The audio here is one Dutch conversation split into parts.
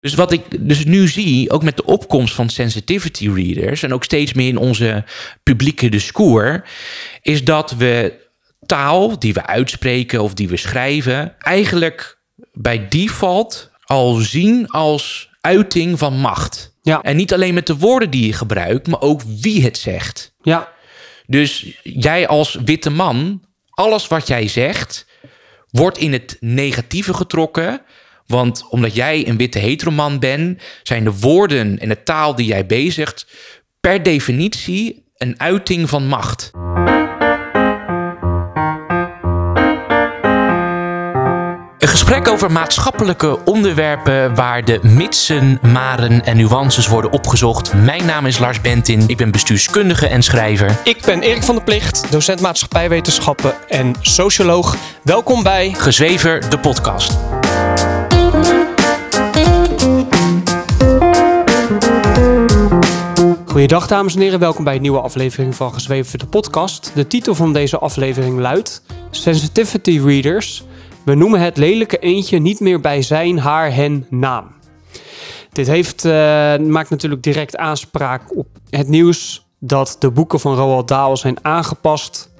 Dus wat ik dus nu zie, ook met de opkomst van sensitivity readers en ook steeds meer in onze publieke discours, is dat we taal die we uitspreken of die we schrijven, eigenlijk bij default al zien als uiting van macht. Ja. En niet alleen met de woorden die je gebruikt, maar ook wie het zegt. Ja, Dus jij als witte man, alles wat jij zegt, wordt in het negatieve getrokken. Want omdat jij een witte heteroman bent, zijn de woorden en de taal die jij bezigt per definitie een uiting van macht. Een gesprek over maatschappelijke onderwerpen waar de mitsen, maren en nuances worden opgezocht. Mijn naam is Lars Bentin, ik ben bestuurskundige en schrijver. ik ben Erik van der Plicht, docent maatschappijwetenschappen en socioloog. Welkom bij Gezwever, de podcast. Goeiedag dames en heren, welkom bij een nieuwe aflevering van Gezweven de podcast. De titel van deze aflevering luidt Sensitivity Readers. We noemen het lelijke eendje niet meer bij zijn, haar, hen, naam. Dit heeft, eh, maakt natuurlijk direct aanspraak op het nieuws dat de boeken van Roald Dahl zijn aangepast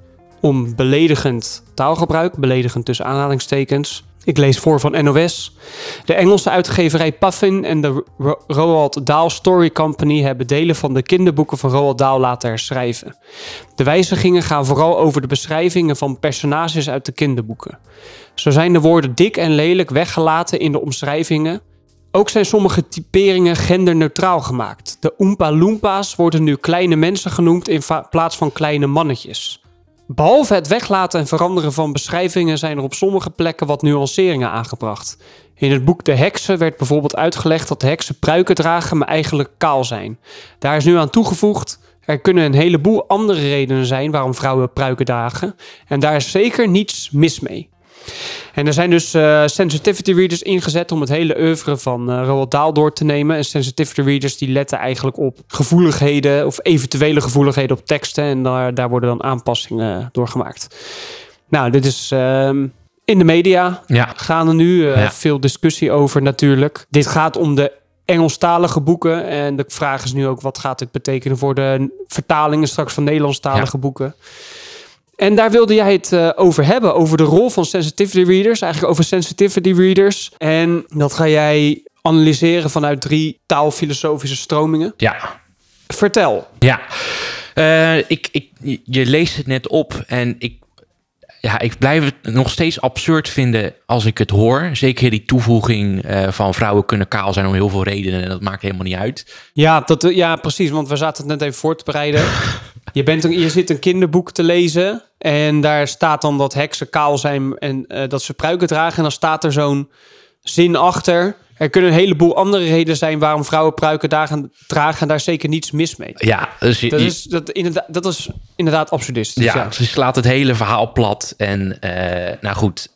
om beledigend taalgebruik, beledigend tussen aanhalingstekens. Ik lees voor van NOS. De Engelse uitgeverij Puffin en de Ro- Roald Dahl Story Company hebben delen van de kinderboeken van Roald Dahl laten herschrijven. De wijzigingen gaan vooral over de beschrijvingen van personages uit de kinderboeken. Zo zijn de woorden dik en lelijk weggelaten in de omschrijvingen. Ook zijn sommige typeringen genderneutraal gemaakt. De Oompa Loompas worden nu kleine mensen genoemd in plaats van kleine mannetjes. Behalve het weglaten en veranderen van beschrijvingen zijn er op sommige plekken wat nuanceringen aangebracht. In het boek De Heksen werd bijvoorbeeld uitgelegd dat de heksen pruiken dragen, maar eigenlijk kaal zijn. Daar is nu aan toegevoegd, er kunnen een heleboel andere redenen zijn waarom vrouwen pruiken dragen. En daar is zeker niets mis mee. En er zijn dus eh, sensitivity readers ingezet om het hele oeuvre van eh, Roald Dahl door te nemen. En sensitivity readers die letten eigenlijk op gevoeligheden of eventuele gevoeligheden op teksten. En daar, daar worden dan aanpassingen door gemaakt. Nou, dit is ehm, in de media Ja, gaan er nu eh, Ja. veel discussie over natuurlijk. Dit gaat om de Engelstalige boeken. En de vraag is nu ook wat gaat dit betekenen voor de vertalingen straks van Nederlandstalige boeken. En daar wilde jij het eh, over hebben, over de rol van sensitivity readers, eigenlijk over sensitivity readers. En dat ga jij analyseren vanuit drie taalfilosofische stromingen. ja, Vertel. ja. Eh, ik, ik, je leest het net op en ik, ja, ik blijf het nog steeds absurd vinden als ik het hoor. Zeker die toevoeging eh, van vrouwen kunnen kaal zijn om heel veel redenen en dat maakt helemaal niet uit. Ja, dat, ja, precies, want we zaten het net even voor te bereiden. Je, bent een, je zit een kinderboek te lezen en daar staat dan dat heksen kaal zijn en eh, dat ze pruiken dragen. En dan staat er zo'n zin achter. Er kunnen een heleboel andere redenen zijn waarom vrouwen pruiken dragen, dragen en daar zeker niets mis mee. Ja, dus je- Dat is, dat, inderdaad, dat is inderdaad absurdistisch. Ja, ja. ze slaat het hele verhaal plat. En eh, nou goed,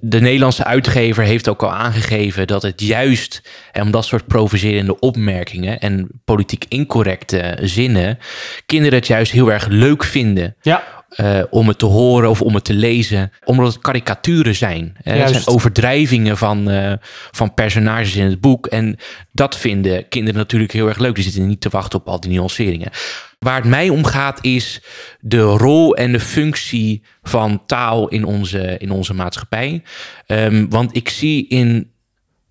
de Nederlandse uitgever heeft ook al aangegeven dat het juist en om dat soort provocerende opmerkingen en politiek incorrecte zinnen, kinderen het juist heel erg leuk vinden. Ja, eh, om het te horen of om het te lezen, omdat het karikaturen zijn. Hè. Het zijn overdrijvingen van, eh, van personages in het boek. En dat vinden kinderen natuurlijk heel erg leuk. Die zitten niet te wachten op al die nuanceringen. Waar het mij om gaat is de rol en de functie van taal in onze, in onze maatschappij. Ehm, want ik zie in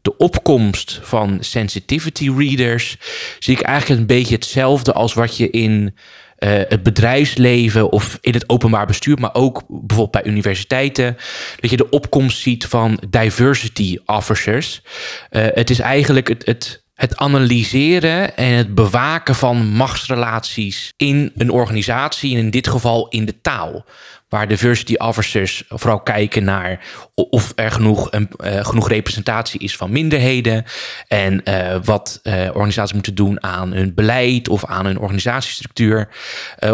de opkomst van sensitivity readers zie ik eigenlijk een beetje hetzelfde als wat je in eh, het bedrijfsleven of in het openbaar bestuur, maar ook bijvoorbeeld bij universiteiten, dat je de opkomst ziet van diversity officers. Eh, het is eigenlijk het, het, het analyseren en het bewaken van machtsrelaties in een organisatie, en in dit geval in de taal. Waar diversity officers vooral kijken naar of er genoeg, een, eh, genoeg representatie is van minderheden. En eh, wat eh, organisaties moeten doen aan hun beleid of aan hun organisatiestructuur.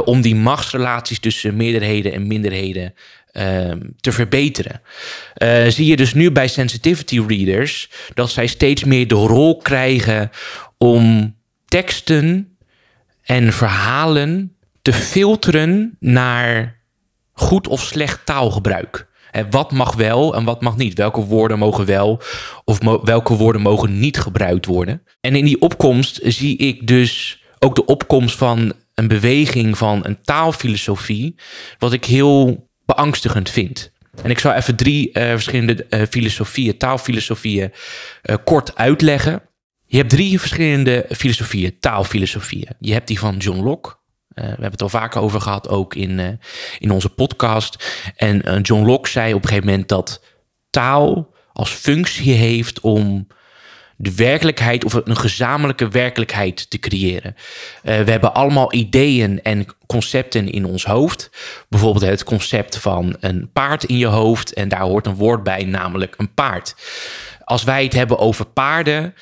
om die machtsrelaties tussen meerderheden en minderheden ehm, te verbeteren. Zie je dus nu bij sensitivity readers dat zij steeds meer de rol krijgen om teksten en verhalen te filteren naar goed of slecht taalgebruik. En wat mag wel en wat mag niet? Welke woorden mogen wel of welke woorden mogen niet gebruikt worden? En in die opkomst zie ik dus ook de opkomst van een beweging van een taalfilosofie, wat ik heel beangstigend vind. En ik zal even drie eh, verschillende eh, filosofieën, taalfilosofieën, eh, kort uitleggen. Je hebt drie verschillende filosofieën, taalfilosofieën. Je hebt die van John Locke. Eh, we hebben het al vaker over gehad, ook in, eh, in onze podcast. En eh, John Locke zei op een gegeven moment dat taal als functie heeft om de werkelijkheid of een gezamenlijke werkelijkheid te creëren. We hebben allemaal ideeën en concepten in ons hoofd. Bijvoorbeeld het concept van een paard in je hoofd en daar hoort een woord bij, namelijk een paard. Als wij het hebben over paarden,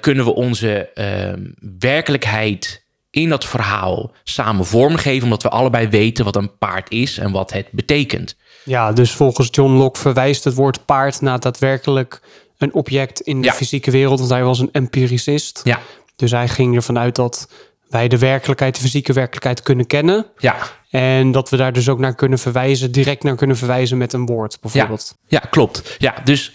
kunnen we onze eh, werkelijkheid in dat verhaal samen vormgeven, omdat we allebei weten wat een paard is en wat het betekent. Ja, dus volgens John Locke verwijst het woord paard naar daadwerkelijk een object in de Ja. fysieke wereld. Want hij was een empiricist. Ja, Dus hij ging ervan uit dat wij de werkelijkheid, de fysieke werkelijkheid kunnen kennen. ja, En dat we daar dus ook naar kunnen verwijzen, direct naar kunnen verwijzen met een woord bijvoorbeeld. Ja, klopt. Ja, dus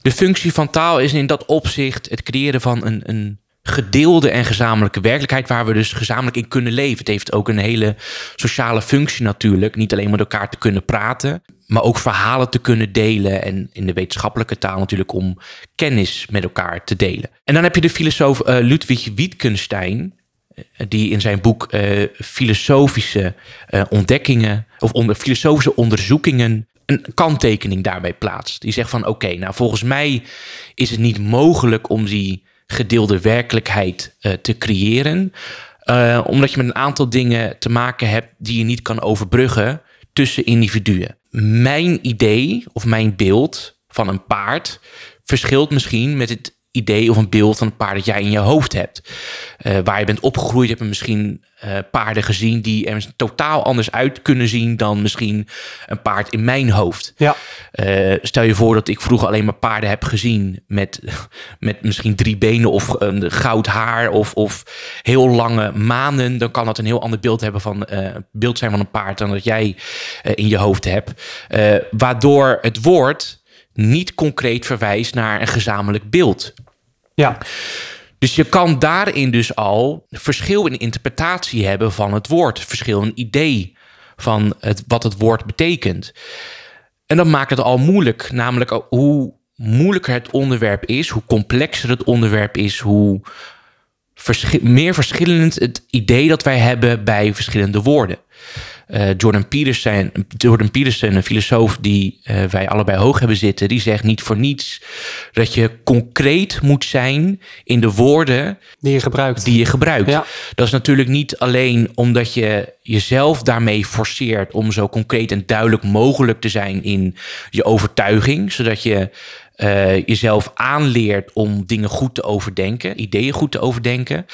de functie van taal is in dat opzicht het creëren van een, een gedeelde en gezamenlijke werkelijkheid waar we dus gezamenlijk in kunnen leven. Het heeft ook een hele sociale functie natuurlijk. Niet alleen met elkaar te kunnen praten, maar ook verhalen te kunnen delen. En in de wetenschappelijke taal natuurlijk om kennis met elkaar te delen. En dan heb je de filosoof eh, Ludwig Wittgenstein die in zijn boek eh, filosofische eh, ontdekkingen of onder, filosofische onderzoekingen een kanttekening daarbij plaatst. Die zegt van oké, nou volgens mij is het niet mogelijk om die gedeelde werkelijkheid eh, te creëren, eh, omdat je met een aantal dingen te maken hebt die je niet kan overbruggen tussen individuen. Mijn idee of mijn beeld van een paard verschilt misschien met het idee of een beeld van een paard dat jij in je hoofd hebt. Eh, waar je bent opgegroeid, heb je misschien eh, paarden gezien die er totaal anders uit kunnen zien dan misschien een paard in mijn hoofd. Ja. Eh, stel je voor dat ik vroeger alleen maar paarden heb gezien met, met misschien drie benen of een goud haar of, of heel lange manen. Dan kan dat een heel ander beeld, hebben van, beeld zijn van een paard dan dat jij in je hoofd hebt. Waardoor het woord niet concreet verwijst naar een gezamenlijk beeld. Ja. Dus je kan daarin dus al verschil in interpretatie hebben van het woord, verschil in idee van het, wat het woord betekent. En dat maakt het al moeilijk, namelijk hoe moeilijker het onderwerp is, hoe complexer het onderwerp is, hoe verschi- meer verschillend het idee dat wij hebben bij verschillende woorden. Eh, Jordan, Peterson, Jordan Peterson, een filosoof die eh, wij allebei hoog hebben zitten, die zegt niet voor niets dat je concreet moet zijn in de woorden Die je gebruikt. die je gebruikt. Ja. Dat is natuurlijk niet alleen omdat je jezelf daarmee forceert om zo concreet en duidelijk mogelijk te zijn in je overtuiging, zodat je eh, jezelf aanleert om dingen goed te overdenken, ideeën goed te overdenken.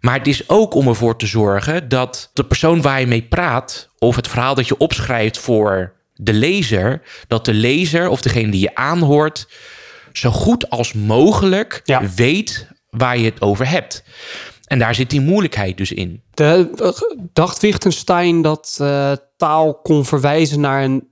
Maar het is ook om ervoor te zorgen dat de persoon waar je mee praat, of het verhaal dat je opschrijft voor de lezer, dat de lezer of degene die je aanhoort, zo goed als mogelijk Ja. weet waar je het over hebt. En daar zit die moeilijkheid dus in. De, dacht Wittgenstein dat eh, taal kon verwijzen naar een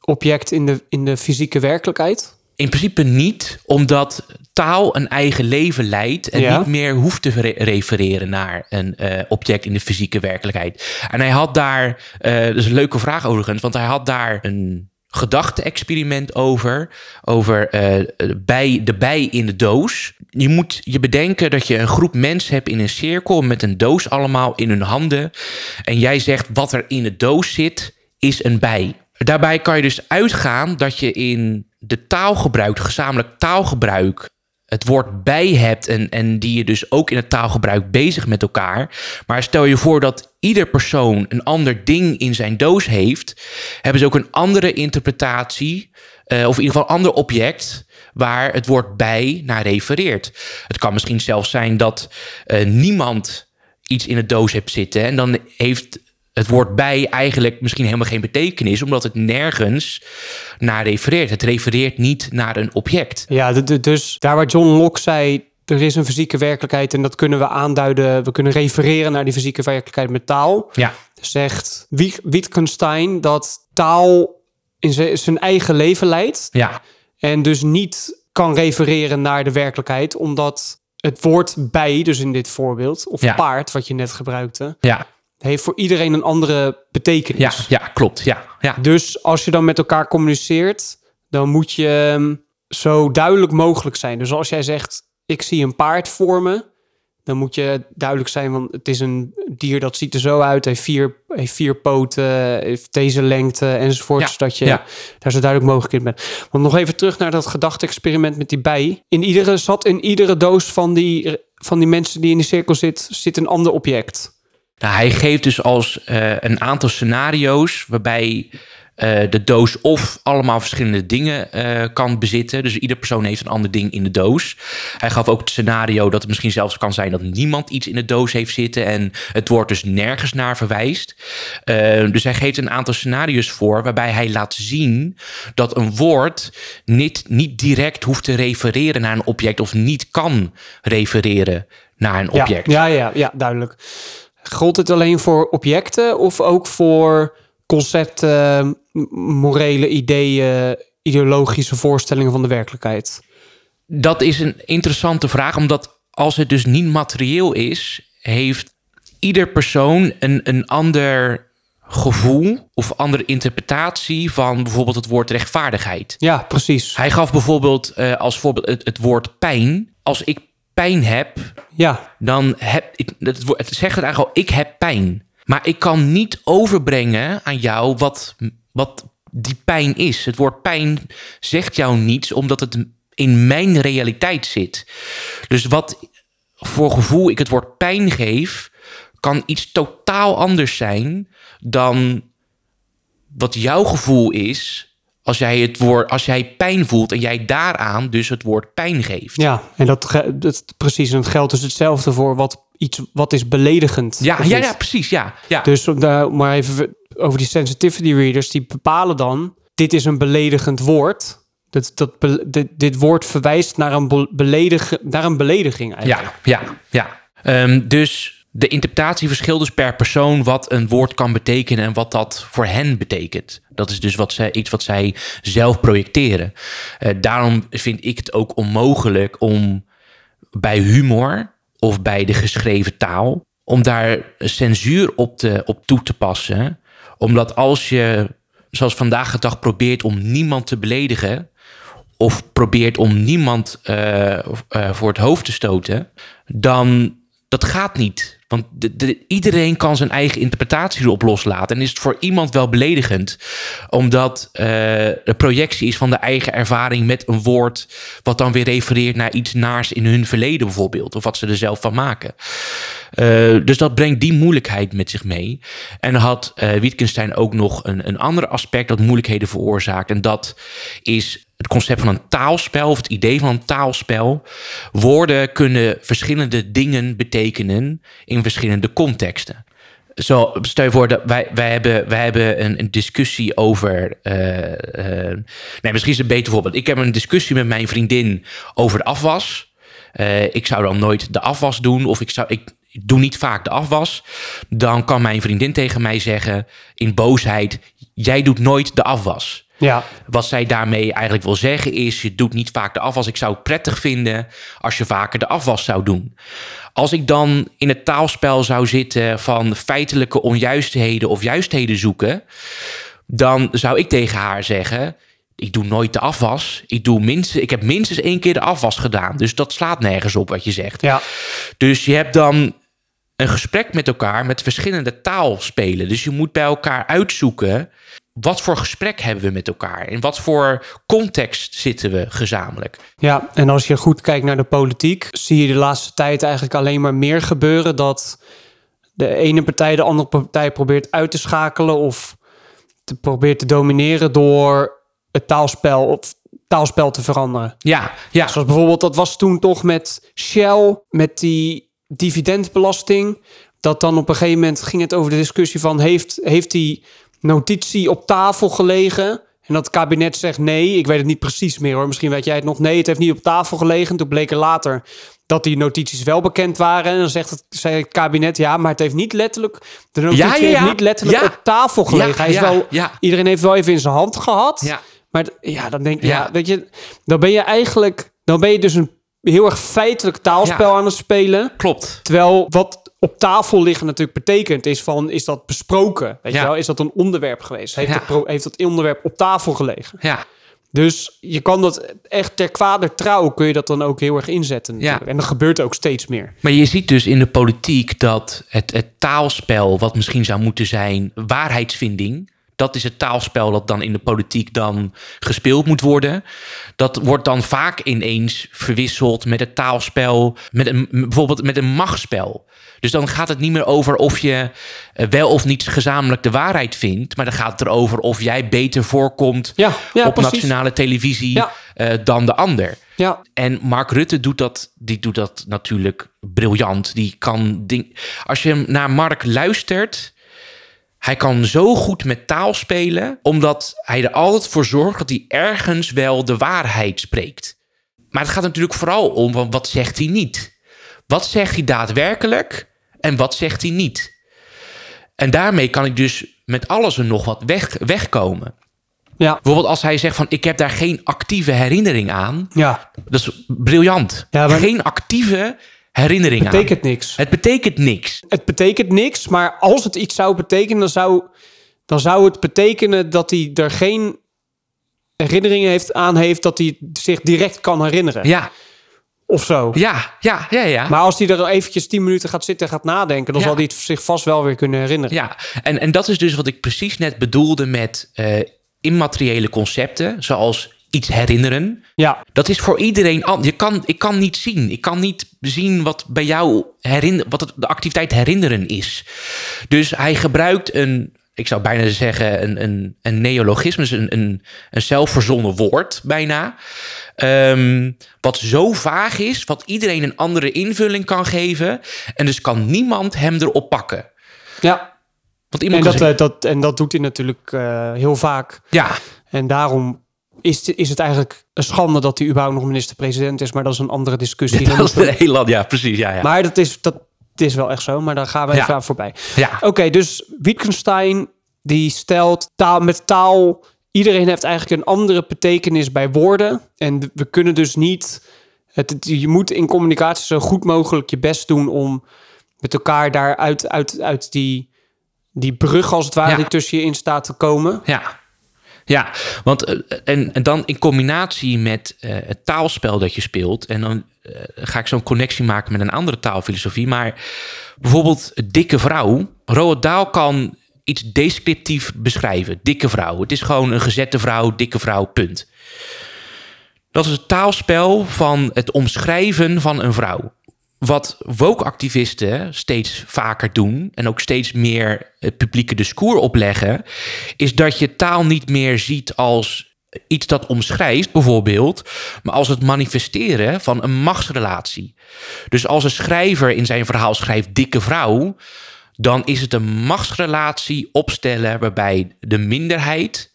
object in de, in de fysieke werkelijkheid? In principe niet, omdat taal een eigen leven leidt en Ja. niet meer hoeft te re- refereren naar een eh, object in de fysieke werkelijkheid. En hij had daar, eh dat is een leuke vraag overigens, want hij had daar een gedachte-experiment over, over eh, bij, de bij in de doos. Je moet je bedenken dat je een groep mensen hebt in een cirkel met een doos allemaal in hun handen. En jij zegt wat er in de doos zit, is een bij. Daarbij kan je dus uitgaan dat je in de taalgebruik, gezamenlijk taalgebruik, het woord bij hebt en, en die je dus ook in het taalgebruik bezig met elkaar. Maar stel je voor dat ieder persoon een ander ding in zijn doos heeft, hebben ze ook een andere interpretatie, eh, of in ieder geval een ander object waar het woord bij naar refereert. Het kan misschien zelfs zijn dat eh, niemand iets in de doos heeft zitten en dan heeft het woord bij eigenlijk misschien helemaal geen betekenis, omdat het nergens naar refereert. Het refereert niet naar een object. Ja, dus daar waar John Locke zei, er is een fysieke werkelijkheid en dat kunnen we aanduiden, we kunnen refereren naar die fysieke werkelijkheid met taal. Ja, Zegt Wittgenstein dat taal in zijn- zijn eigen leven leidt. Ja, En dus niet kan refereren naar de werkelijkheid, omdat het woord bij, dus in dit voorbeeld, of Ja. paard, wat je net gebruikte, ja, heeft voor iedereen een andere betekenis. ja, ja, klopt. Ja, ja. Dus als je dan met elkaar communiceert, dan moet je ehm, zo duidelijk mogelijk zijn. Dus als jij zegt, ik zie een paard voor me, dan moet je duidelijk zijn, want het is een dier dat ziet er zo uit, heeft vier, heeft vier poten, heeft deze lengte enzovoort. Ja, Zodat je ja. daar zo duidelijk mogelijk in bent. Want nog even terug naar dat gedachte-experiment met die bij. In iedere, zat in iedere doos van die, van die mensen die in die cirkel zit, zit een ander object. Nou, hij geeft dus als eh, een aantal scenario's waarbij eh, de doos of allemaal verschillende dingen eh, kan bezitten. Dus ieder persoon heeft een ander ding in de doos. Hij gaf ook het scenario dat het misschien zelfs kan zijn dat niemand iets in de doos heeft zitten en het woord dus nergens naar verwijst. Dus hij geeft een aantal scenario's voor waarbij hij laat zien dat een woord niet, niet direct hoeft te refereren naar een object of niet kan refereren naar een object. Ja, ja, ja, ja, duidelijk. Gold het alleen voor objecten of ook voor concepten, morele ideeën, ideologische voorstellingen van de werkelijkheid? Dat is een interessante vraag, omdat als het dus niet materieel is, heeft ieder persoon een, een ander gevoel of andere interpretatie van bijvoorbeeld het woord rechtvaardigheid. Ja, precies. Hij gaf bijvoorbeeld eh, als voorbeeld het, het woord pijn. Als ik pijn heb, Ja, dan heb ik, het, het zegt het eigenlijk al, ik heb pijn. Maar ik kan niet overbrengen aan jou wat, wat die pijn is. Het woord pijn zegt jou niets, omdat het in mijn realiteit zit. Dus wat voor gevoel ik het woord pijn geef, kan iets totaal anders zijn dan wat jouw gevoel is. Als jij, het woord, als jij pijn voelt en jij daaraan dus het woord pijn geeft. ja. En dat, dat precies. En het geldt dus hetzelfde voor wat iets wat is beledigend. Ja, ja, ja, precies. Ja, ja. Dus om daar maar even over die sensitivity readers, die bepalen dan: dit is een beledigend woord. Dat, dat, dit, dit woord verwijst naar een, be- beledig, naar een belediging eigenlijk. Ja, ja, ja. Ehm, dus de interpretatie verschilt dus per persoon wat een woord kan betekenen en wat dat voor hen betekent. Dat is dus wat zij, iets wat zij zelf projecteren. Eh, daarom vind ik het ook onmogelijk om bij humor of bij de geschreven taal, om daar censuur op, te, op toe te passen. Omdat als je, zoals vandaag de dag, probeert om niemand te beledigen, of probeert om niemand eh, eh, voor het hoofd te stoten, dan dat gaat niet. Want de, de- iedereen kan zijn eigen interpretatie erop loslaten. En is het voor iemand wel beledigend, omdat eh de projectie is van de eigen ervaring met een woord, wat dan weer refereert naar iets naars in hun verleden bijvoorbeeld, of wat ze er zelf van maken. Eh, dus dat brengt die moeilijkheid met zich mee. En had eh Wittgenstein ook nog een, een ander aspect dat moeilijkheden veroorzaakt. En dat is het concept van een taalspel, of het idee van een taalspel. Woorden kunnen verschillende dingen betekenen in verschillende contexten. Zo, stel je voor dat wij, wij hebben, wij hebben een, een discussie over. eh, eh, nee, misschien is het een beter voorbeeld. Ik heb een discussie met mijn vriendin over de afwas. Eh, ik zou dan nooit de afwas doen, of ik, zou, ik doe niet vaak de afwas. Dan kan mijn vriendin tegen mij zeggen in boosheid: Jij doet nooit de afwas. Ja, Wat zij daarmee eigenlijk wil zeggen is: je doet niet vaak de afwas. Ik zou het prettig vinden als je vaker de afwas zou doen. Als ik dan in het taalspel zou zitten van feitelijke onjuistheden of juistheden zoeken, dan zou ik tegen haar zeggen: ik doe nooit de afwas. Ik, doe minstens, ik heb minstens één keer de afwas gedaan. Dus dat slaat nergens op wat je zegt. ja, Dus je hebt dan een gesprek met elkaar met verschillende taalspelen. Dus je moet bij elkaar uitzoeken. Wat voor gesprek hebben we met elkaar? In wat voor context zitten we gezamenlijk? ja. En als je goed kijkt naar de politiek, zie je de laatste tijd eigenlijk alleen maar meer gebeuren dat de ene partij de andere partij probeert uit te schakelen of te probeert te domineren door het taalspel of taalspel te veranderen. Ja, ja, Zoals bijvoorbeeld, dat was toen toch met Shell, met die dividendbelasting. Dat dan op een gegeven moment ging het over de discussie van... heeft, heeft die notitie op tafel gelegen? En dat het kabinet zegt nee, ik weet het niet precies meer hoor. Misschien weet jij het nog. Nee, het heeft niet op tafel gelegen. Toen bleek er later dat die notities wel bekend waren. En dan zegt het, zei het kabinet, ja, maar het heeft niet letterlijk... De notitie Ja, ja, ja. heeft niet letterlijk op tafel gelegen. Hij is wel, ja. Iedereen heeft wel even in zijn hand gehad. Ja. Maar ja, dan denk ik, Ja. weet je, dan ben je eigenlijk, dan ben je dus een heel erg feitelijk taalspel aan het spelen. Klopt. Terwijl wat op tafel liggen natuurlijk betekent is van, is dat besproken? Weet Ja. je wel? Is dat een onderwerp geweest? Heeft, Ja. pro- heeft dat onderwerp op tafel gelegen? Ja. Dus je kan dat echt ter kwade trouw kun je dat dan ook heel erg inzetten. Ja. En dat gebeurt ook steeds meer. Maar je ziet dus in de politiek dat het, het taalspel, wat misschien zou moeten zijn waarheidsvinding, dat is het taalspel dat dan in de politiek dan gespeeld moet worden. Dat wordt dan vaak ineens verwisseld met het taalspel, met een, bijvoorbeeld met een machtsspel. Dus dan gaat het niet meer over of je eh, wel of niet gezamenlijk de waarheid vindt, maar dan gaat het erover of jij beter voorkomt Ja, ja, op precies. nationale televisie Ja. eh, dan de ander. Ja, En Mark Rutte doet dat, die doet dat natuurlijk briljant. Die kan ding. Als je naar Mark luistert, hij kan zo goed met taal spelen, omdat hij er altijd voor zorgt dat hij ergens wel de waarheid spreekt. Maar het gaat natuurlijk vooral om van wat zegt hij niet. Wat zegt hij daadwerkelijk en wat zegt hij niet? En daarmee kan ik dus met alles en nog wat weg, wegkomen. ja, Bijvoorbeeld als hij zegt van ik heb daar geen actieve herinnering aan. ja. Dat is briljant. Ja, maar- Geen actieve herinnering aan. Betekent niks. Het betekent niks. Het betekent niks, maar als het iets zou betekenen, dan zou, dan zou het betekenen dat hij er geen herinneringen heeft, aan heeft dat hij zich direct kan herinneren. Ja, Of zo. ja, ja, ja, ja. Maar als hij er eventjes 10 minuten gaat zitten en gaat nadenken, dan Ja. zal hij het zich vast wel weer kunnen herinneren. ja. En, en dat is dus wat ik precies net bedoelde met eh, immateriële concepten, zoals iets herinneren. Ja, Dat is voor iedereen anders. Je kan, ik kan niet zien. Ik kan niet zien wat bij jou herinner, wat het, de activiteit herinneren is. Dus hij gebruikt een, ik zou bijna zeggen, een, een, een neologisme, dus een, een, een zelfverzonnen woord bijna. Ehm, wat zo vaag is, wat iedereen een andere invulling kan geven. En dus kan niemand hem erop pakken. ja. Want En iemand dat, kan eh, dat, en dat doet hij natuurlijk eh, heel vaak. ja, En daarom is, het- is het eigenlijk een schande dat hij überhaupt nog minister-president is. Maar dat is een andere discussie. Dat is een heel land. Ja, precies. Ja, ja. Maar dat is, dat is wel echt zo. Maar daar gaan we Ja. even aan voorbij. ja. Oké, dus Wittgenstein die stelt taal, met taal... Iedereen heeft eigenlijk een andere betekenis bij woorden. En we kunnen dus niet... Het, het- je moet in communicatie zo goed mogelijk je best doen... om met elkaar daar uit, uit, uit die, die brug als het ware... Ja. die tussen je in staat te komen. Ja. Ja, want eh, en, en dan in combinatie met eh, het taalspel dat je speelt, en dan eh, ga ik zo'n connectie maken met een andere taalfilosofie, maar bijvoorbeeld dikke vrouw. Roald Dahl kan iets descriptief beschrijven. Dikke vrouw. Het is gewoon een gezette vrouw, dikke vrouw, punt. Dat is het taalspel van het omschrijven van een vrouw. Wat woke-activisten steeds vaker doen en ook steeds meer het publieke discours opleggen, is dat je taal niet meer ziet als iets dat omschrijft, bijvoorbeeld, maar als het manifesteren van een machtsrelatie. Dus als een schrijver in zijn verhaal schrijft dikke vrouw, dan is het een machtsrelatie opstellen waarbij de minderheid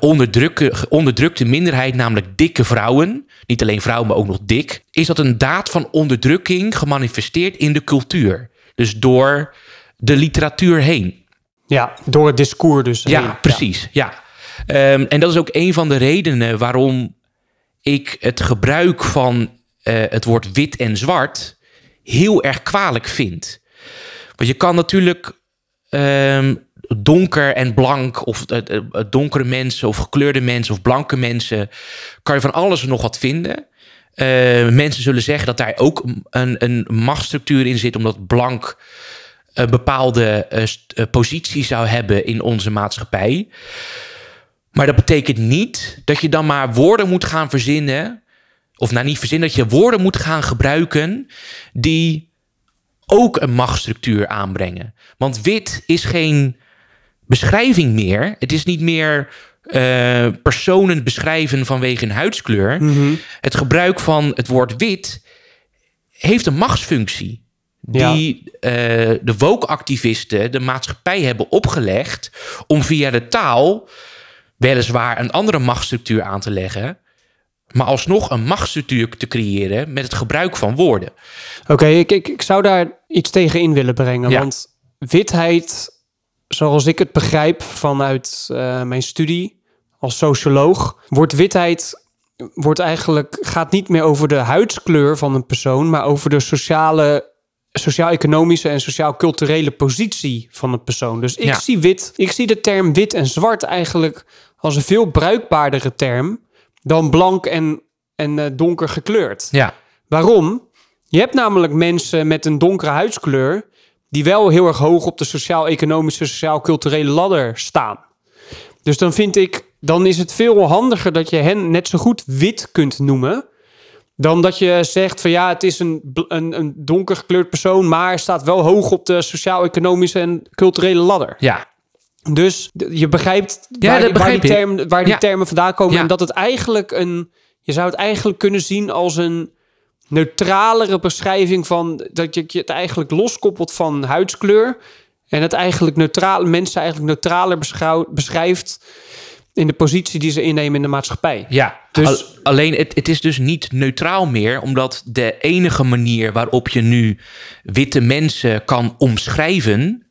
onderdrukke, onderdrukte minderheid, namelijk dikke vrouwen, niet alleen vrouwen, maar ook nog dik, is dat een daad van onderdrukking gemanifesteerd in de cultuur. Dus door de literatuur heen. Ja, door het discours dus. Ja, heen. precies. Ja. Ehm, en dat is ook een van de redenen waarom ik het gebruik van eh, het woord wit en zwart heel erg kwalijk vind. Want je kan natuurlijk ehm, donker en blank, of donkere mensen, of gekleurde mensen, of blanke mensen, kan je van alles nog wat vinden. Eh, mensen zullen zeggen dat daar ook een, een machtsstructuur in zit, omdat blank een bepaalde eh, st- eh, positie zou hebben in onze maatschappij. Maar dat betekent niet dat je dan maar woorden moet gaan verzinnen. Of nou niet verzinnen, dat je woorden moet gaan gebruiken die ook een machtsstructuur aanbrengen. Want wit is geen beschrijving meer. Het is niet meer eh, personen beschrijven vanwege een huidskleur. Het gebruik van het woord wit heeft een machtsfunctie. Ja. Die eh, de woke-activisten de maatschappij hebben opgelegd om via de taal weliswaar een andere machtsstructuur aan te leggen, maar alsnog een machtsstructuur te creëren met het gebruik van woorden. Oké, ik, ik, ik zou daar iets tegen in willen brengen. Ja. Want witheid, zoals ik het begrijp vanuit eh, mijn studie als socioloog, wordt witheid wordt eigenlijk, gaat niet meer over de huidskleur van een persoon, maar over de sociale, sociaal-economische en sociaal-culturele positie van een persoon. Dus ik Ja. zie wit, ik zie de term wit en zwart eigenlijk als een veel bruikbaardere term dan blank en, en eh, donker gekleurd. Ja, Waarom? Je hebt namelijk mensen met een donkere huidskleur die wel heel erg hoog op de sociaal-economische, sociaal-culturele ladder staan. Dus dan vind ik, dan is het veel handiger dat je hen net zo goed wit kunt noemen. Dan dat je zegt van ja, het is een, een, een donker gekleurd persoon, maar staat wel hoog op de sociaal-economische en culturele ladder. ja, Dus je begrijpt Ja, waar, die- waar, die, term, waar die Ja. termen vandaan komen. Ja. En dat het eigenlijk een... Je zou het eigenlijk kunnen zien als een neutralere beschrijving van... dat je het eigenlijk loskoppelt van huidskleur... en het eigenlijk neutraal, mensen eigenlijk neutraler beschrijft... in de positie die ze innemen in de maatschappij. ja. Dus- Al- alleen het, het is dus niet neutraal meer, omdat de enige manier waarop je nu witte mensen kan omschrijven,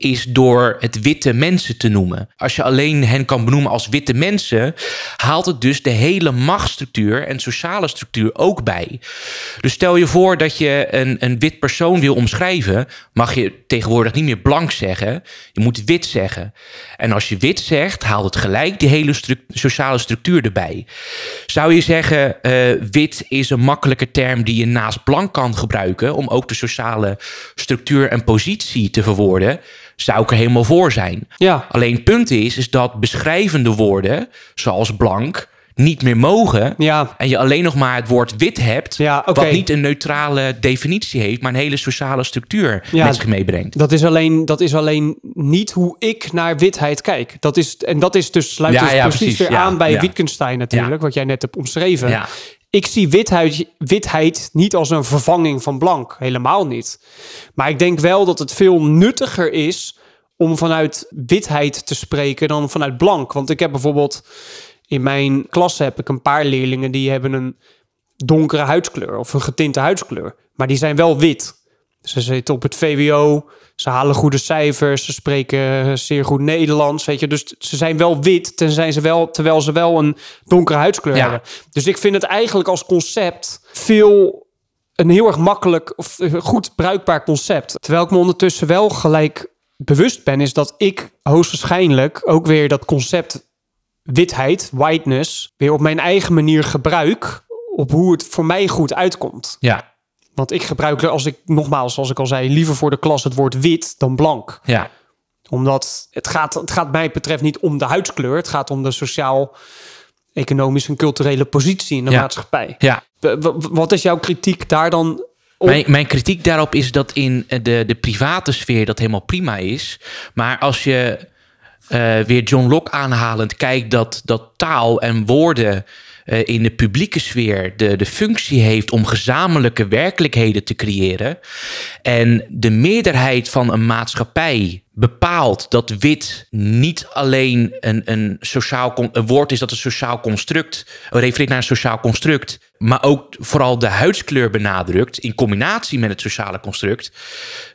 is door het witte mensen te noemen. Als je alleen hen kan benoemen als witte mensen, haalt het dus de hele machtsstructuur en sociale structuur ook bij. Dus stel je voor dat je een, een wit persoon wil omschrijven, mag je tegenwoordig niet meer blank zeggen. Je moet wit zeggen. En als je wit zegt, haalt het gelijk die hele sociale structuur erbij. Zou je zeggen, eh, wit is een makkelijke term die je naast blank kan gebruiken om ook de sociale structuur en positie te verwoorden? Zou ik er helemaal voor zijn. Ja, Alleen het punt is, is dat beschrijvende woorden, zoals blank, niet meer mogen. ja, En je alleen nog maar het woord wit hebt, Ja, wat niet een neutrale definitie heeft, maar een hele sociale structuur Ja, met zich meebrengt. dat is, alleen, dat is alleen niet hoe ik naar witheid kijk. Dat is, en dat is dus, sluit dus precies, weer aan bij. Wittgenstein natuurlijk, wat jij net hebt omschreven. Ik zie witheid, witheid niet als een vervanging van blank. Helemaal niet. Maar ik denk wel dat het veel nuttiger is om vanuit witheid te spreken dan vanuit blank. Want ik heb bijvoorbeeld in mijn klas heb ik een paar leerlingen die hebben een donkere huidskleur of een getinte huidskleur. Maar die zijn wel wit. Ze zitten op het VWO, ze halen goede cijfers, ze spreken zeer goed Nederlands, weet je. Dus ze zijn wel wit, tenzij ze wel, terwijl ze wel een donkere huidskleur Ja. hebben. Dus ik vind het eigenlijk als concept veel een heel erg makkelijk of eh, goed bruikbaar concept. Terwijl ik me ondertussen wel gelijk bewust ben, is dat ik hoogstwaarschijnlijk ook weer dat concept witheid, whiteness, weer op mijn eigen manier gebruik op hoe het voor mij goed uitkomt. Ja, Want ik gebruik, als ik nogmaals, zoals ik al zei, liever voor de klas het woord wit dan blank. ja, Omdat het gaat, het gaat mij betreft niet om de huidskleur. Het gaat om de sociaal, economische en culturele positie in de Ja. maatschappij. ja. Wat is jouw kritiek daar dan op? Mijn, mijn kritiek daarop is dat in eh, de, de private sfeer dat helemaal prima is. Maar als je eh, weer John Locke aanhalend kijkt dat, dat taal en woorden eh, in de publieke sfeer de, de functie heeft om gezamenlijke werkelijkheden te creëren. En de meerderheid van een maatschappij bepaalt dat wit niet alleen een, een, sociaal, een woord is dat een sociaal construct, refereert naar een sociaal construct, maar ook vooral de huidskleur benadrukt in combinatie met het sociale construct,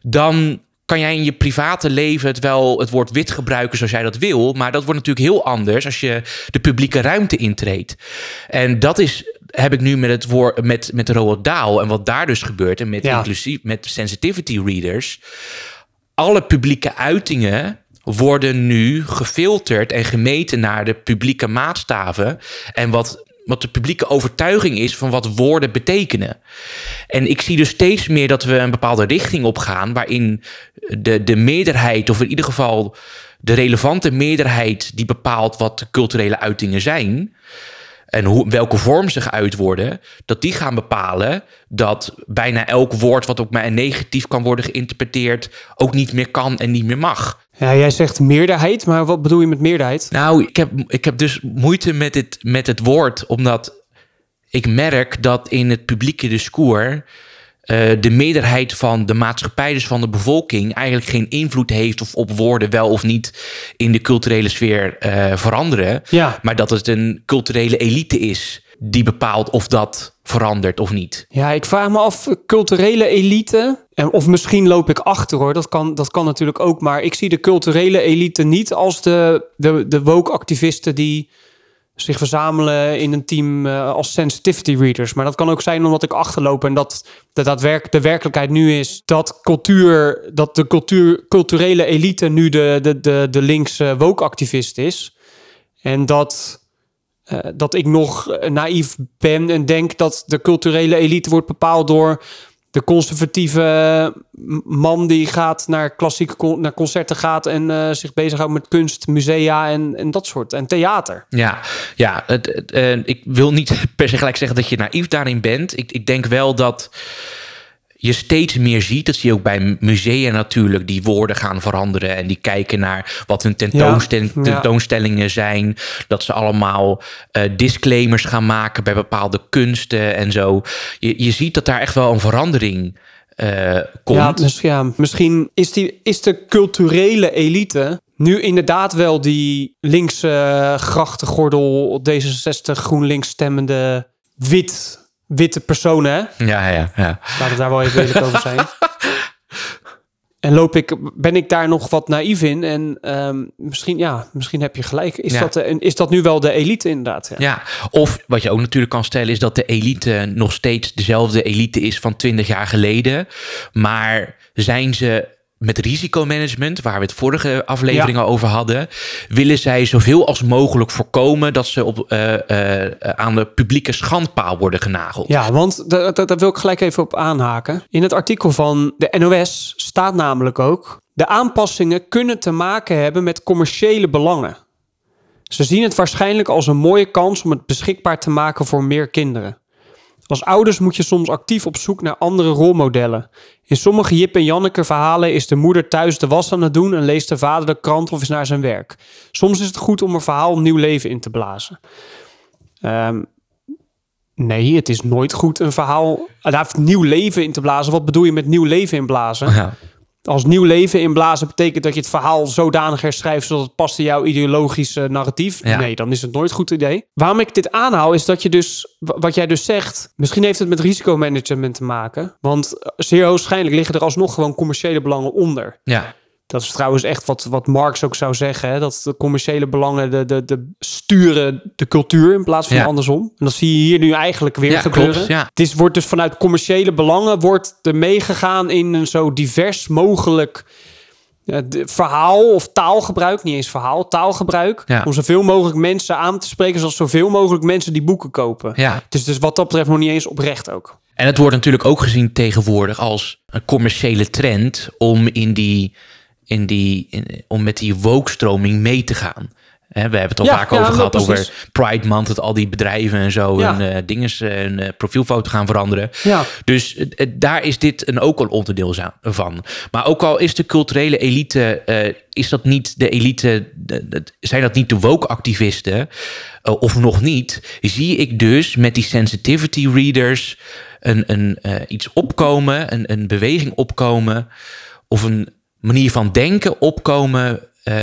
dan kan jij in je private leven het wel het woord wit gebruiken zoals jij dat wil. Maar dat wordt natuurlijk heel anders als je de publieke ruimte intreedt. En dat is, heb ik nu met het woord met, met Roald Dahl en wat daar dus gebeurt. En met Ja. inclusief met sensitivity readers. Alle publieke uitingen worden nu gefilterd en gemeten naar de publieke maatstaven. En wat, wat de publieke overtuiging is van wat woorden betekenen. En ik zie dus steeds meer dat we een bepaalde richting op gaan. waarin de, de meerderheid, of in ieder geval de relevante meerderheid. die bepaalt wat culturele uitingen zijn. En hoe, welke vorm ze geuit worden, dat die gaan bepalen dat bijna elk woord wat ook maar negatief kan worden geïnterpreteerd, ook niet meer kan en niet meer mag. Ja, jij zegt meerderheid, maar wat bedoel je met meerderheid? Nou, ik heb, ik heb dus moeite met het, met het woord, omdat ik merk dat in het publieke discours eh, de meerderheid van de maatschappij, dus van de bevolking, eigenlijk geen invloed heeft of op woorden wel of niet in de culturele sfeer eh, veranderen. Ja. Maar dat het een culturele elite is die bepaalt of dat verandert of niet. Ja, ik vraag me af, culturele elite. En of misschien loop ik achter hoor, dat kan, dat kan natuurlijk ook. Maar ik zie de culturele elite niet als de, de, de woke-activisten die zich verzamelen in een team uh, als sensitivity readers. Maar dat kan ook zijn omdat ik achterloop en dat de, daadwerk, de werkelijkheid nu is dat cultuur, dat de cultuur, culturele elite nu de, de, de, de linkse woke-activist is. En dat uh, dat ik nog naïef ben en denk dat de culturele elite wordt bepaald door de conservatieve man die gaat naar klassieke naar concerten gaat en uh, zich bezighoudt met kunst, musea en, en dat soort en theater. Ja, ja het, uh, ik wil niet per se gelijk zeggen dat je naïef daarin bent. Ik, ik denk wel dat je steeds meer ziet, dat zie je ook bij musea natuurlijk, die woorden gaan veranderen en die kijken naar wat hun tentoonstelling, ja, tentoonstellingen zijn. Dat ze allemaal uh, disclaimers gaan maken bij bepaalde kunsten en zo. Je, je ziet dat daar echt wel een verandering uh, komt. Ja, dus, ja, misschien is, die, is de culturele elite nu inderdaad wel die linkse uh, grachtengordel, D66, GroenLinks stemmende wit witte personen, hè? Ja, ja, ja. Laat het daar wel even eerlijk over zijn. En loop ik, ben ik daar nog wat naïef in? En um, misschien, ja, misschien heb je gelijk. Is, ja. dat, de, is dat nu wel de elite inderdaad? Ja. ja, of wat je ook natuurlijk kan stellen... is dat de elite nog steeds dezelfde elite is van 20 jaar geleden. Maar zijn ze met risicomanagement, waar we het vorige afleveringen ja. over hadden, willen zij zoveel als mogelijk voorkomen dat ze op, uh, uh, aan de publieke schandpaal worden genageld. Ja, want daar, daar wil ik gelijk even op aanhaken. In het artikel van de NOS staat namelijk ook: de aanpassingen kunnen te maken hebben met commerciële belangen. Ze zien het waarschijnlijk als een mooie kans om het beschikbaar te maken voor meer kinderen. Als ouders moet je soms actief op zoek naar andere rolmodellen. In sommige Jip en Janneke verhalen is de moeder thuis de was aan het doen en leest de vader de krant of is naar zijn werk. Soms is het goed om een verhaal nieuw leven in te blazen. Um, nee, het is nooit goed een verhaal. Daar nieuw leven in te blazen. Wat bedoel je met nieuw leven inblazen? Ja. Als nieuw leven inblazen betekent dat je het verhaal zodanig herschrijft zodat het past in jouw ideologische narratief. Ja. Nee, dan is het nooit een goed idee. Waarom ik dit aanhaal is dat je dus, wat jij dus zegt, misschien heeft het met risicomanagement te maken. Want zeer waarschijnlijk liggen er alsnog gewoon commerciële belangen onder. Ja. Dat is trouwens echt wat, wat Marx ook zou zeggen. Hè? Dat de commerciële belangen de, de, de sturen de cultuur in plaats van ja. andersom. En dat zie je hier nu eigenlijk weer ja, gebeuren. Klopt, ja. Het is, wordt dus vanuit commerciële belangen wordt er meegegaan in een zo divers mogelijk uh, verhaal of taalgebruik. Niet eens verhaal, taalgebruik. Om zoveel mogelijk mensen aan te spreken zoals zoveel mogelijk mensen die boeken kopen. Ja. Dus, dus wat dat betreft nog niet eens oprecht ook. En het wordt natuurlijk ook gezien tegenwoordig als een commerciële trend om in die in die, in, om met die woke-stroming mee te gaan. He, we hebben het al ja, vaak ja, over gehad, precies. over Pride Month, dat al die bedrijven en zo Ja. hun uh, dingen, hun uh, profielfoto gaan veranderen. Ja. Dus uh, daar is dit een ook een onderdeel van. Maar ook al is de culturele elite, is dat niet de elite, zijn dat niet de woke-activisten, of nog niet, zie ik dus met die sensitivity readers een, een, iets opkomen, een, een beweging opkomen, of een manier van denken opkomen uh,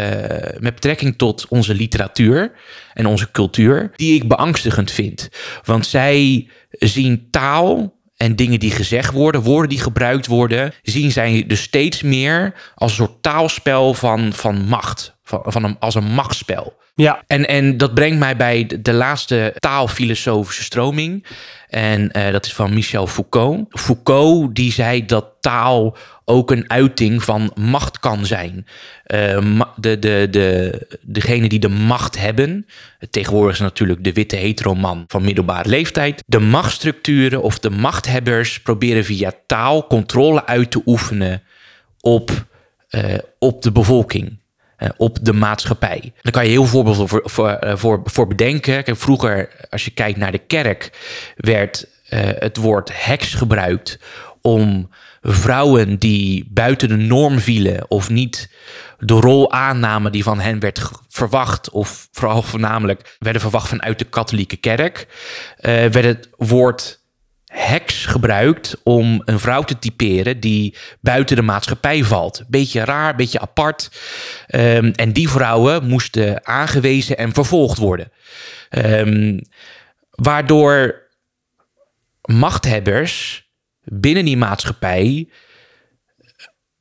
met betrekking tot onze literatuur en onze cultuur, die ik beangstigend vind. Want zij zien taal en dingen die gezegd worden, woorden die gebruikt worden, zien zij dus steeds meer als een soort taalspel van, van macht, van, van een, als een machtsspel. Ja. En, en dat brengt mij bij de, laatste taalfilosofische stroming. En uh, dat is van Michel Foucault. Foucault die zei dat taal ook een uiting van macht kan zijn. Uh, de, de, de, degene die de macht hebben, tegenwoordig is natuurlijk de witte heteroman van middelbare leeftijd. De machtsstructuren of de machthebbers proberen via taal controle uit te oefenen op, uh, op de bevolking. Uh, op de maatschappij. Daar kan je heel voorbeelden voor, voor, voor, voor bedenken. Kijk, vroeger, als je kijkt naar de kerk, werd uh, het woord heks gebruikt om vrouwen die buiten de norm vielen of niet de rol aannamen die van hen werd verwacht, of vooral voornamelijk werden verwacht vanuit de katholieke kerk, werd het woord heks gebruikt om een vrouw te typeren die buiten de maatschappij valt. Beetje raar, beetje apart. Ehm, en die vrouwen moesten aangewezen en vervolgd worden. Ehm, waardoor machthebbers binnen die maatschappij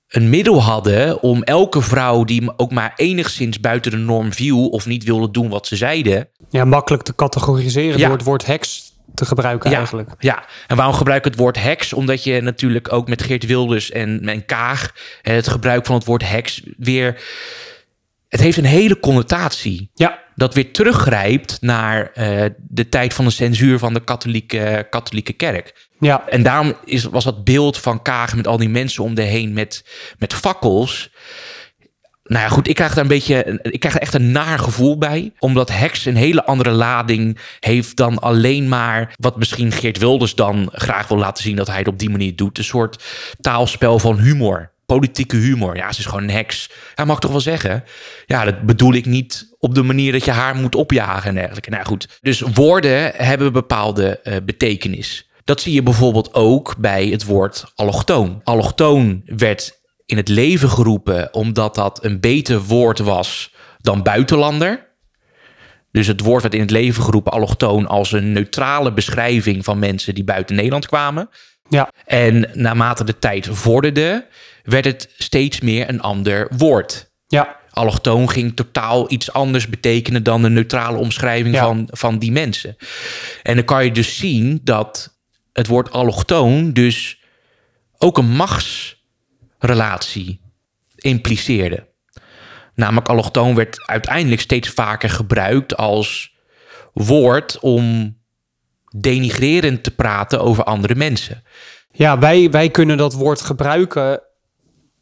een middel hadden om elke vrouw die ook maar enigszins buiten de norm viel of niet wilde doen wat ze zeiden. Ja, makkelijk te categoriseren Ja. door het woord heks te gebruiken Ja, eigenlijk. ja, en waarom gebruik ik het woord heks? Omdat je natuurlijk ook met Geert Wilders en, en Kaag het gebruik van het woord heks weer. Het heeft een hele connotatie. Ja, Dat weer teruggrijpt naar eh, de tijd van de censuur van de katholieke, katholieke kerk. ja, En daarom is, was dat beeld van Kaag met al die mensen om de heen met, met fakkels. Nou ja, goed, ik krijg daar een beetje. Ik krijg er echt een naar gevoel bij. Omdat heks een hele andere lading heeft dan alleen maar. wat misschien Geert Wilders dan graag wil laten zien dat hij het op die manier doet. Een soort taalspel van humor. Politieke humor. Ja, ze is gewoon een heks. Ja, mag toch wel zeggen? Ja, dat bedoel ik niet op de manier dat je haar moet opjagen en dergelijke. Nou goed. Dus woorden hebben bepaalde eh, betekenis. Dat zie je bijvoorbeeld ook bij het woord allochtoon. Allochtoon werd in het leven geroepen omdat dat een beter woord was dan buitenlander. Dus het woord werd in het leven geroepen, allochtoon, als een neutrale beschrijving van mensen die buiten Nederland kwamen. ja, En naarmate de tijd vorderde, werd het steeds meer een ander woord. ja, Allochtoon ging totaal iets anders betekenen dan een neutrale omschrijving Ja. van, van die mensen. En dan kan je dus zien dat het woord allochtoon dus ook een machtsrelatie impliceerde. Namelijk allochtoon werd uiteindelijk steeds vaker gebruikt als woord om denigrerend te praten over andere mensen. ja. Wij, wij kunnen dat woord gebruiken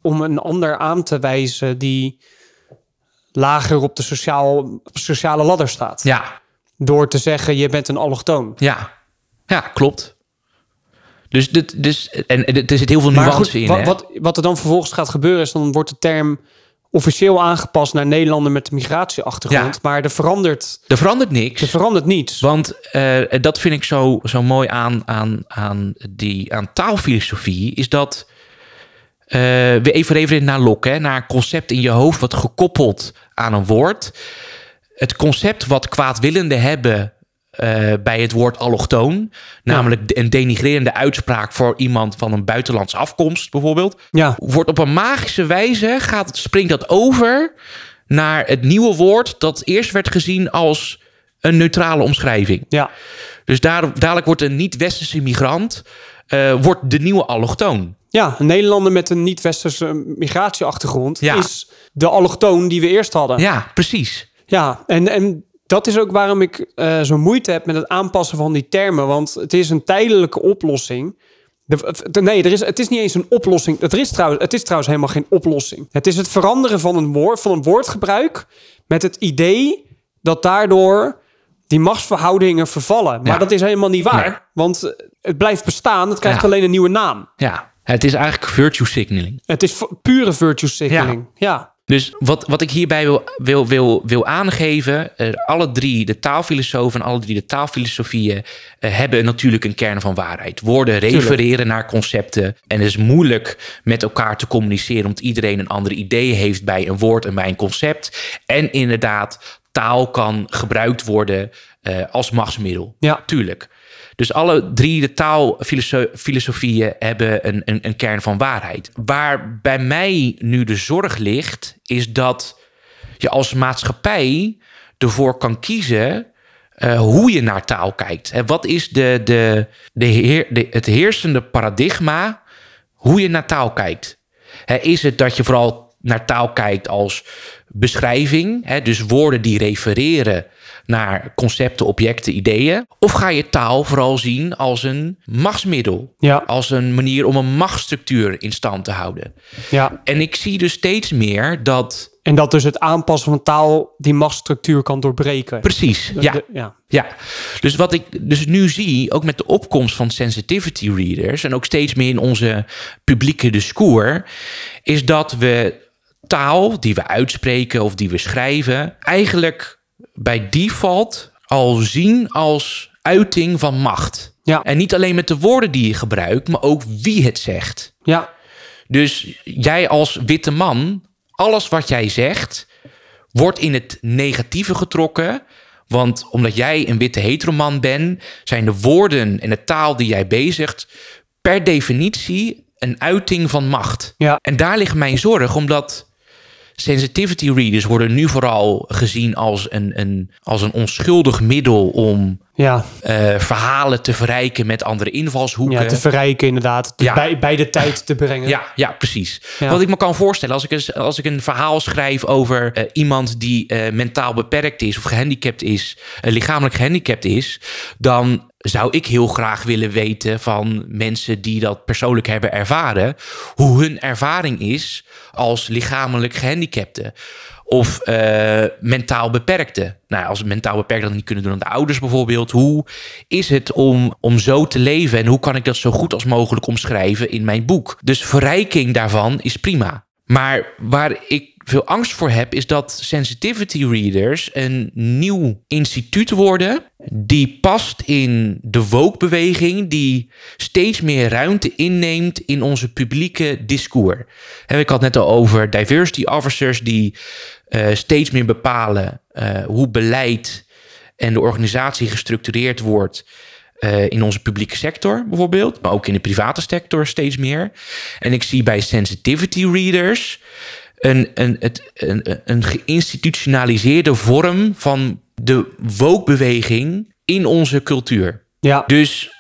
om een ander aan te wijzen die lager op de sociaal, sociale ladder staat. Ja, Door te zeggen, je bent een allochtoon. ja, ja, klopt. Dus, dit, dus en, en er zit heel veel nuance goed, in. wat, hè? wat, wat er dan vervolgens gaat gebeuren is, dan wordt de term officieel aangepast naar Nederlander met een migratieachtergrond. Ja. Maar er verandert, Er verandert niks. er verandert niets. Want eh, dat vind ik zo, zo mooi aan, aan, aan, die, aan taalfilosofie, is dat eh, we even refereren naar Locke, hè, naar een concept in je hoofd wat gekoppeld aan een woord. Het concept wat kwaadwillenden hebben eh, bij het woord allochtoon, namelijk een denigrerende uitspraak voor iemand van een buitenlandse afkomst bijvoorbeeld, Ja, wordt op een magische wijze gaat, springt dat over naar het nieuwe woord dat eerst werd gezien als een neutrale omschrijving. ja, Dus daar, dadelijk wordt een niet-westerse migrant eh, wordt de nieuwe allochtoon. ja. Een Nederlander met een niet-westerse migratieachtergrond Ja. is de allochtoon die we eerst hadden. Ja, precies. Ja, en, en dat is ook waarom ik eh zo moeite heb met het aanpassen van die termen. Want het is een tijdelijke oplossing. De, de- nee, er is, het is niet eens een oplossing. Het is, trouwens, het is trouwens helemaal geen oplossing. Het is het veranderen van een, woord, van een woordgebruik met het idee dat daardoor die machtsverhoudingen vervallen. Maar Ja. dat is helemaal niet waar. Nee. Want het blijft bestaan, het krijgt Ja. alleen een nieuwe naam. Ja, het is eigenlijk virtue signaling. Het is pure virtue signaling. ja. Dus wat, wat ik hierbij wil, wil, wil, wil aangeven, eh, alle drie de taalfilosofen en alle drie de taalfilosofieën eh, hebben natuurlijk een kern van waarheid. Woorden refereren naar concepten en het is moeilijk met elkaar te communiceren omdat iedereen een ander idee heeft bij een woord en bij een concept. En inderdaad, taal kan gebruikt worden eh, als machtsmiddel. Ja. Tuurlijk. Dus alle drie de taalfilosofieën hebben een, een, een kern van waarheid. Waar bij mij nu de zorg ligt, is dat je als maatschappij ervoor kan kiezen eh, hoe je naar taal kijkt. Hè, wat is de, de, de het heersende paradigma hoe je naar taal kijkt? Is het dat je vooral naar taal kijkt als beschrijving, dus woorden die refereren naar concepten, objecten, ideeën? Of ga je taal vooral zien als een machtsmiddel? Ja. Als een manier om een machtsstructuur in stand te houden? ja. En ik zie dus steeds meer dat. En dat dus het aanpassen van taal die machtsstructuur kan doorbreken. Precies, ja. de- ja. Ja, dus wat ik dus nu zie, ook met de opkomst van sensitivity readers en ook steeds meer in onze publieke discours, is dat we taal die we uitspreken of die we schrijven, eigenlijk bij default al zien als uiting van macht. Ja. En niet alleen met de woorden die je gebruikt, maar ook wie het zegt. Ja, Dus jij als witte man, alles wat jij zegt, wordt in het negatieve getrokken. Want omdat jij een witte heteroman bent, zijn de woorden en de taal die jij bezigt per definitie een uiting van macht. Ja. En daar ligt mijn zorg, omdat sensitivity readers worden nu vooral gezien als een, een, als een onschuldig middel om ja. eh, verhalen te verrijken met andere invalshoeken. ja te verrijken inderdaad. Ja. Bij, bij de tijd te brengen. Ja, ja, precies. Ja. Wat ik me kan voorstellen, als ik, eens- als ik een verhaal schrijf over eh, iemand die eh, mentaal beperkt is of gehandicapt is, lichamelijk gehandicapt is, dan zou ik heel graag willen weten van mensen die dat persoonlijk hebben ervaren, hoe hun ervaring is als lichamelijk gehandicapte. Of eh, mentaal beperkte. Nou, als mentaal beperkt dat niet kunnen doen aan de ouders bijvoorbeeld. Hoe is het om, om zo te leven en hoe kan ik dat zo goed als mogelijk omschrijven in mijn boek? Dus verrijking daarvan is prima. Maar waar ik veel angst voor heb, is dat sensitivity readers een nieuw instituut worden. Die past in de woke-beweging, die steeds meer ruimte inneemt in onze publieke discours. Ik had net al over diversity officers die eh, steeds meer bepalen eh, hoe beleid en de organisatie gestructureerd wordt eh, in onze publieke sector bijvoorbeeld, maar ook in de private sector steeds meer. En ik zie bij sensitivity readers een, een, het, een geïnstitutionaliseerde vorm van de woke-beweging in onze cultuur. Ja. Dus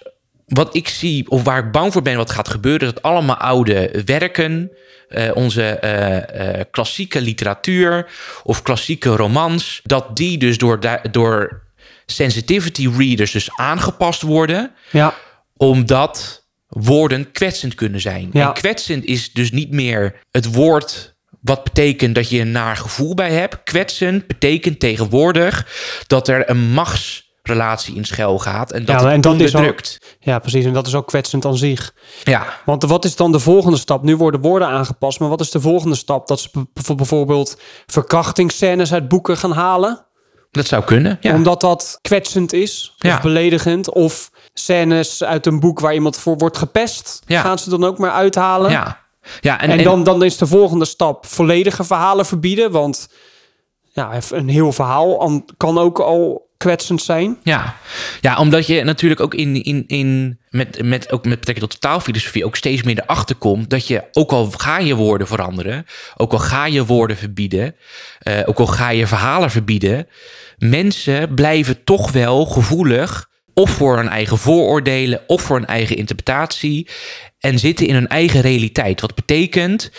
wat ik zie, of waar ik bang voor ben wat gaat gebeuren, is dat allemaal oude werken, eh, onze eh, eh, klassieke literatuur of klassieke romans, dat die dus door, door sensitivity readers dus aangepast worden, ja. omdat woorden kwetsend kunnen zijn. Ja. En kwetsend is dus niet meer het woord wat betekent dat je een naar gevoel bij hebt. Kwetsend betekent tegenwoordig dat er een machtsrelatie in schuil gaat en dat Ja, het en dat is. Ja, precies. En dat is ook kwetsend aan zich. Ja, Want wat is dan de volgende stap? Nu worden woorden aangepast, maar wat is de volgende stap? Dat ze bijvoorbeeld verkrachtingsscènes uit boeken gaan halen? dat zou kunnen. Ja. Omdat dat kwetsend is of Ja. beledigend. Of scènes uit een boek waar iemand voor wordt gepest. Ja. Gaan ze dan ook maar uithalen? ja. Ja en, dan, dan is de volgende stap volledige verhalen verbieden. Want ja, een heel verhaal an- kan ook al kwetsend zijn. Ja. ja, omdat je natuurlijk ook in, in, in met, met, ook met betrekking tot taalfilosofie ook steeds meer erachter komt dat je, ook al ga je woorden veranderen, ook al ga je woorden verbieden, eh, ook al ga je verhalen verbieden, mensen blijven toch wel gevoelig of voor hun eigen vooroordelen of voor hun eigen interpretatie en zitten in hun eigen realiteit. Wat betekent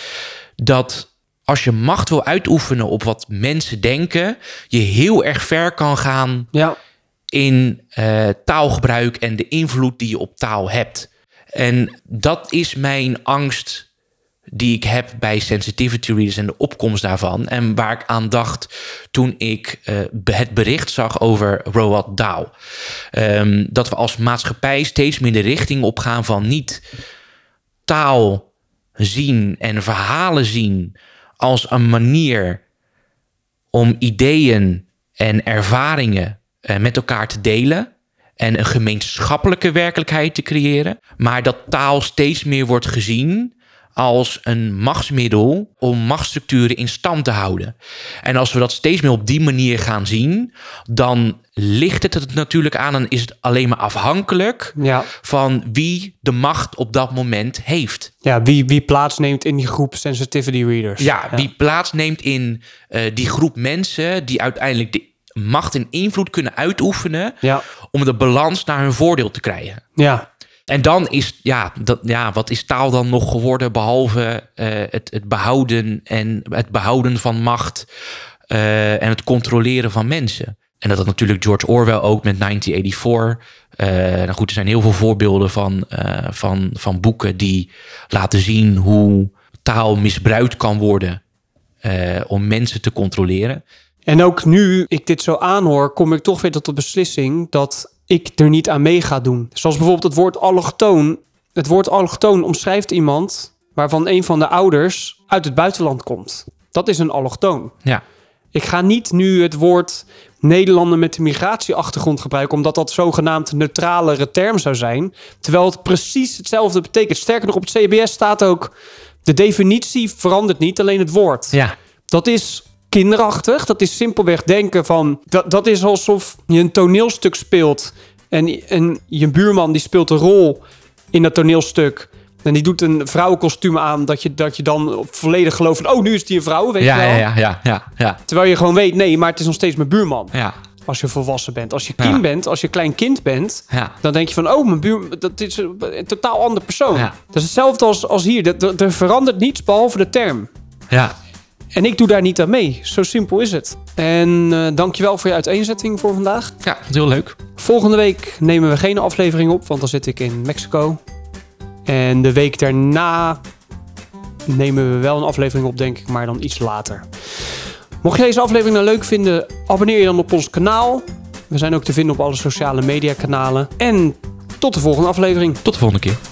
dat als je macht wil uitoefenen op wat mensen denken, je heel erg ver kan gaan Ja, in eh, taalgebruik en de invloed die je op taal hebt. En dat is mijn angst die ik heb bij sensitivity readers en de opkomst daarvan. En waar ik aan dacht toen ik eh, het bericht zag over Roald Dahl. Ehm, dat we als maatschappij steeds meer de richting opgaan van niet taal zien en verhalen zien als een manier om ideeën en ervaringen eh, met elkaar te delen en een gemeenschappelijke werkelijkheid te creëren, maar dat taal steeds meer wordt gezien als een machtsmiddel om machtsstructuren in stand te houden. En als we dat steeds meer op die manier gaan zien, dan ligt het het natuurlijk aan en is het alleen maar afhankelijk ja. van wie de macht op dat moment heeft. ja wie, wie plaatsneemt in die groep sensitivity readers. Ja, wie plaatsneemt in eh, die groep mensen die uiteindelijk de macht en invloed kunnen uitoefenen Ja, om de balans naar hun voordeel te krijgen. ja. En dan is, ja, dat, ja, wat is taal dan nog geworden behalve eh, het, het behouden en het behouden van macht eh, en het controleren van mensen. En dat had natuurlijk George Orwell ook met 1984. Eh nou goed, er zijn heel veel voorbeelden van, van, van boeken die laten zien hoe taal misbruikt kan worden om mensen te controleren. En ook nu ik dit zo aanhoor, kom ik toch weer tot de beslissing dat ik er niet aan mee ga doen. Zoals bijvoorbeeld het woord allochtoon. Het woord allochtoon omschrijft iemand waarvan een van de ouders uit het buitenland komt. Dat is een allochtoon. Ja, Ik ga niet nu het woord Nederlander met een migratieachtergrond gebruiken, omdat dat zogenaamd neutralere term zou zijn. Terwijl het precies hetzelfde betekent. Sterker nog, op het CBS staat ook: de definitie verandert niet, alleen het woord. Ja, Dat is kinderachtig. Dat is simpelweg denken van... Dat, dat is alsof je een toneelstuk speelt... En, en je buurman die speelt een rol in dat toneelstuk... en die doet een vrouwenkostuum aan... dat je, dat je dan volledig gelooft van... oh, nu is die een vrouw, weet ja, je wel? ja, ja, ja, ja, ja, Terwijl je gewoon weet... nee, maar het is nog steeds mijn buurman. ja, Als je volwassen bent. Als je kind Ja. bent, als je klein kind bent... ja. dan denk je van... oh, mijn buur, dat is een, een totaal ander persoon. Dat is hetzelfde als, als hier. Er verandert niets behalve de term. ja. En ik doe daar niet aan mee. Zo simpel is het. En eh dankjewel voor je uiteenzetting voor vandaag. Ja, heel leuk. Volgende week nemen we geen aflevering op, want dan zit ik in Mexico. En de week daarna nemen we wel een aflevering op, denk ik, maar dan iets later. Mocht je deze aflevering nou leuk vinden, abonneer je dan op ons kanaal. We zijn ook te vinden op alle sociale media kanalen. En tot de volgende aflevering. Tot de volgende keer.